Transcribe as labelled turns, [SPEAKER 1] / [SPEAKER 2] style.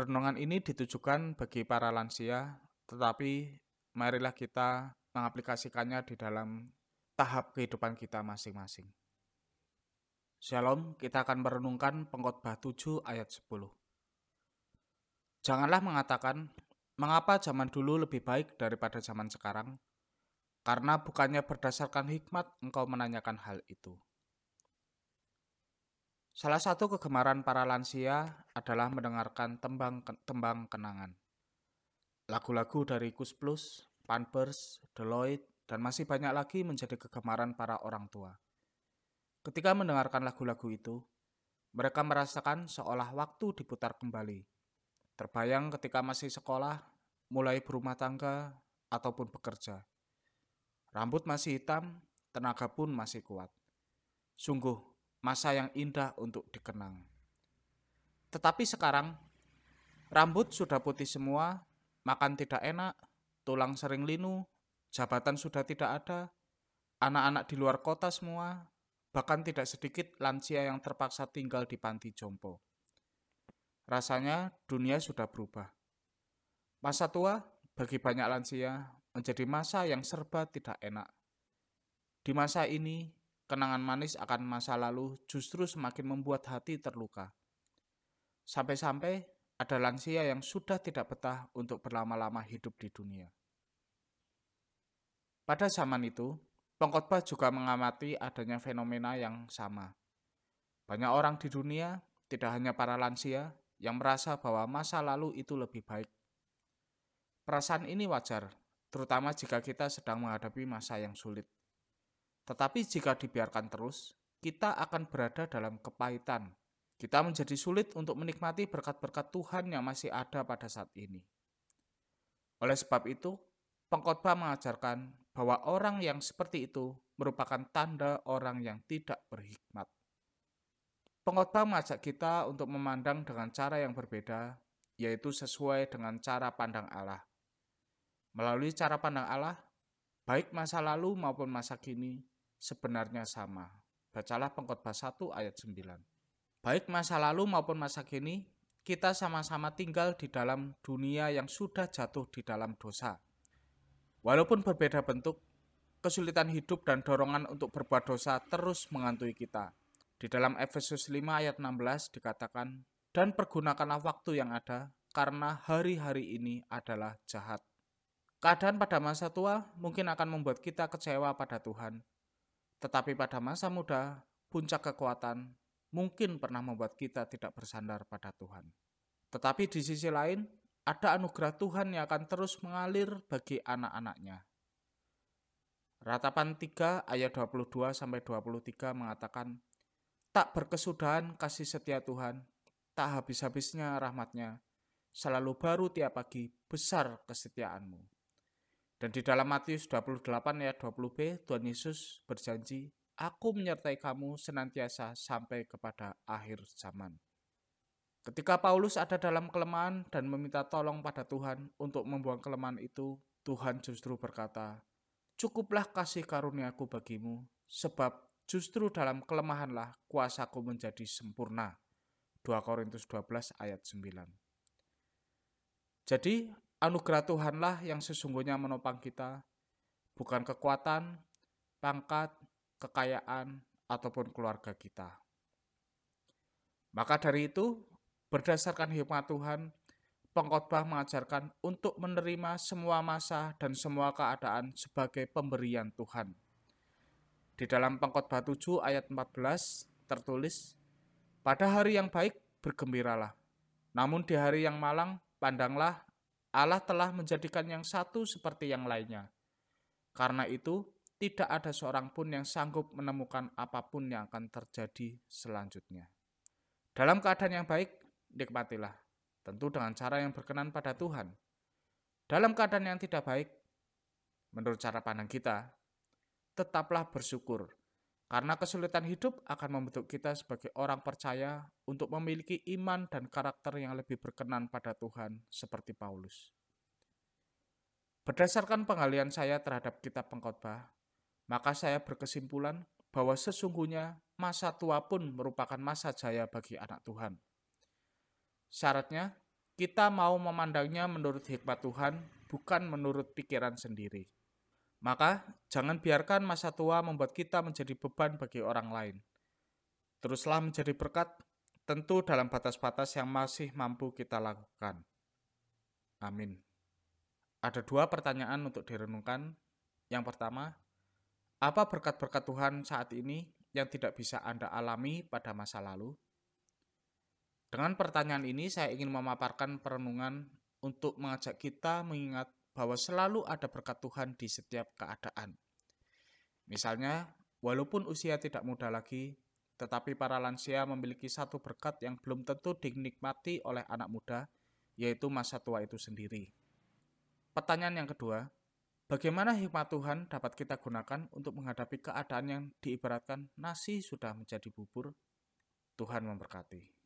[SPEAKER 1] Renungan ini ditujukan bagi para lansia, tetapi marilah kita mengaplikasikannya di dalam tahap kehidupan kita masing-masing. Shalom, kita akan merenungkan pengkhotbah 7 ayat 10. Janganlah mengatakan, mengapa zaman dulu lebih baik daripada zaman sekarang? Karena bukannya berdasarkan hikmat engkau menanyakan hal itu. Salah satu kegemaran para lansia adalah mendengarkan tembang-tembang kenangan. Lagu-lagu dari Kus Plus, Panpers, Deloitte, dan masih banyak lagi menjadi kegemaran para orang tua. Ketika mendengarkan lagu-lagu itu, mereka merasakan seolah waktu diputar kembali. Terbayang ketika masih sekolah, mulai berumah tangga, ataupun bekerja. Rambut masih hitam, tenaga pun masih kuat. Sungguh, masa yang indah untuk dikenang. Tetapi sekarang, rambut sudah putih semua, makan tidak enak, tulang sering linu, jabatan sudah tidak ada, anak-anak di luar kota semua, bahkan tidak sedikit lansia yang terpaksa tinggal di panti jompo. Rasanya dunia sudah berubah. Masa tua bagi banyak lansia menjadi masa yang serba tidak enak. Di masa ini, Kenangan manis akan masa lalu justru semakin membuat hati terluka. Sampai-sampai ada lansia yang sudah tidak betah untuk berlama-lama hidup di dunia. Pada zaman itu, pengkhotbah juga mengamati adanya fenomena yang sama. Banyak orang di dunia, tidak hanya para lansia, yang merasa bahwa masa lalu itu lebih baik. Perasaan ini wajar, terutama jika kita sedang menghadapi masa yang sulit. Tetapi jika dibiarkan terus, kita akan berada dalam kepahitan. Kita menjadi sulit untuk menikmati berkat-berkat Tuhan yang masih ada pada saat ini. Oleh sebab itu, pengkhotbah mengajarkan bahwa orang yang seperti itu merupakan tanda orang yang tidak berhikmat. Pengkhotbah mengajak kita untuk memandang dengan cara yang berbeda, yaitu sesuai dengan cara pandang Allah. Melalui cara pandang Allah, baik masa lalu maupun masa kini, sebenarnya sama. Bacalah pengkhotbah 1 ayat 9. Baik masa lalu maupun masa kini, kita sama-sama tinggal di dalam dunia yang sudah jatuh di dalam dosa. Walaupun berbeda bentuk, kesulitan hidup dan dorongan untuk berbuat dosa terus mengantui kita. Di dalam Efesus 5 ayat 16 dikatakan, dan pergunakanlah waktu yang ada, karena hari-hari ini adalah jahat. Keadaan pada masa tua mungkin akan membuat kita kecewa pada Tuhan, tetapi pada masa muda, puncak kekuatan mungkin pernah membuat kita tidak bersandar pada Tuhan. Tetapi di sisi lain, ada anugerah Tuhan yang akan terus mengalir bagi anak-anaknya. Ratapan 3 ayat 22 sampai 23 mengatakan, Tak berkesudahan kasih setia Tuhan, tak habis-habisnya rahmatnya, selalu baru tiap pagi besar kesetiaanmu. Dan di dalam Matius 28 ayat 20b, Tuhan Yesus berjanji, Aku menyertai kamu senantiasa sampai kepada akhir zaman. Ketika Paulus ada dalam kelemahan dan meminta tolong pada Tuhan untuk membuang kelemahan itu, Tuhan justru berkata, Cukuplah kasih karuniaku bagimu, sebab justru dalam kelemahanlah kuasaku menjadi sempurna. 2 Korintus 12 ayat 9. Jadi Anugerah Tuhanlah yang sesungguhnya menopang kita, bukan kekuatan, pangkat, kekayaan, ataupun keluarga kita. Maka dari itu, berdasarkan hikmat Tuhan, pengkhotbah mengajarkan untuk menerima semua masa dan semua keadaan sebagai pemberian Tuhan. Di dalam pengkhotbah 7 ayat 14 tertulis, Pada hari yang baik bergembiralah, namun di hari yang malang pandanglah Allah telah menjadikan yang satu seperti yang lainnya. Karena itu, tidak ada seorang pun yang sanggup menemukan apa pun yang akan terjadi selanjutnya. Dalam keadaan yang baik, nikmatilah, tentu dengan cara yang berkenan pada Tuhan. Dalam keadaan yang tidak baik, menurut cara pandang kita, tetaplah bersyukur karena kesulitan hidup akan membentuk kita sebagai orang percaya untuk memiliki iman dan karakter yang lebih berkenan pada Tuhan seperti Paulus. Berdasarkan penggalian saya terhadap kitab pengkhotbah, maka saya berkesimpulan bahwa sesungguhnya masa tua pun merupakan masa jaya bagi anak Tuhan. Syaratnya, kita mau memandangnya menurut hikmat Tuhan, bukan menurut pikiran sendiri. Maka, jangan biarkan masa tua membuat kita menjadi beban bagi orang lain. Teruslah menjadi berkat, tentu dalam batas-batas yang masih mampu kita lakukan. Amin. Ada dua pertanyaan untuk direnungkan. Yang pertama, apa berkat-berkat Tuhan saat ini yang tidak bisa Anda alami pada masa lalu? Dengan pertanyaan ini, saya ingin memaparkan perenungan untuk mengajak kita mengingat bahwa selalu ada berkat Tuhan di setiap keadaan. Misalnya, walaupun usia tidak muda lagi, tetapi para lansia memiliki satu berkat yang belum tentu dinikmati oleh anak muda, yaitu masa tua itu sendiri. Pertanyaan yang kedua, bagaimana hikmat Tuhan dapat kita gunakan untuk menghadapi keadaan yang diibaratkan nasi sudah menjadi bubur? Tuhan memberkati.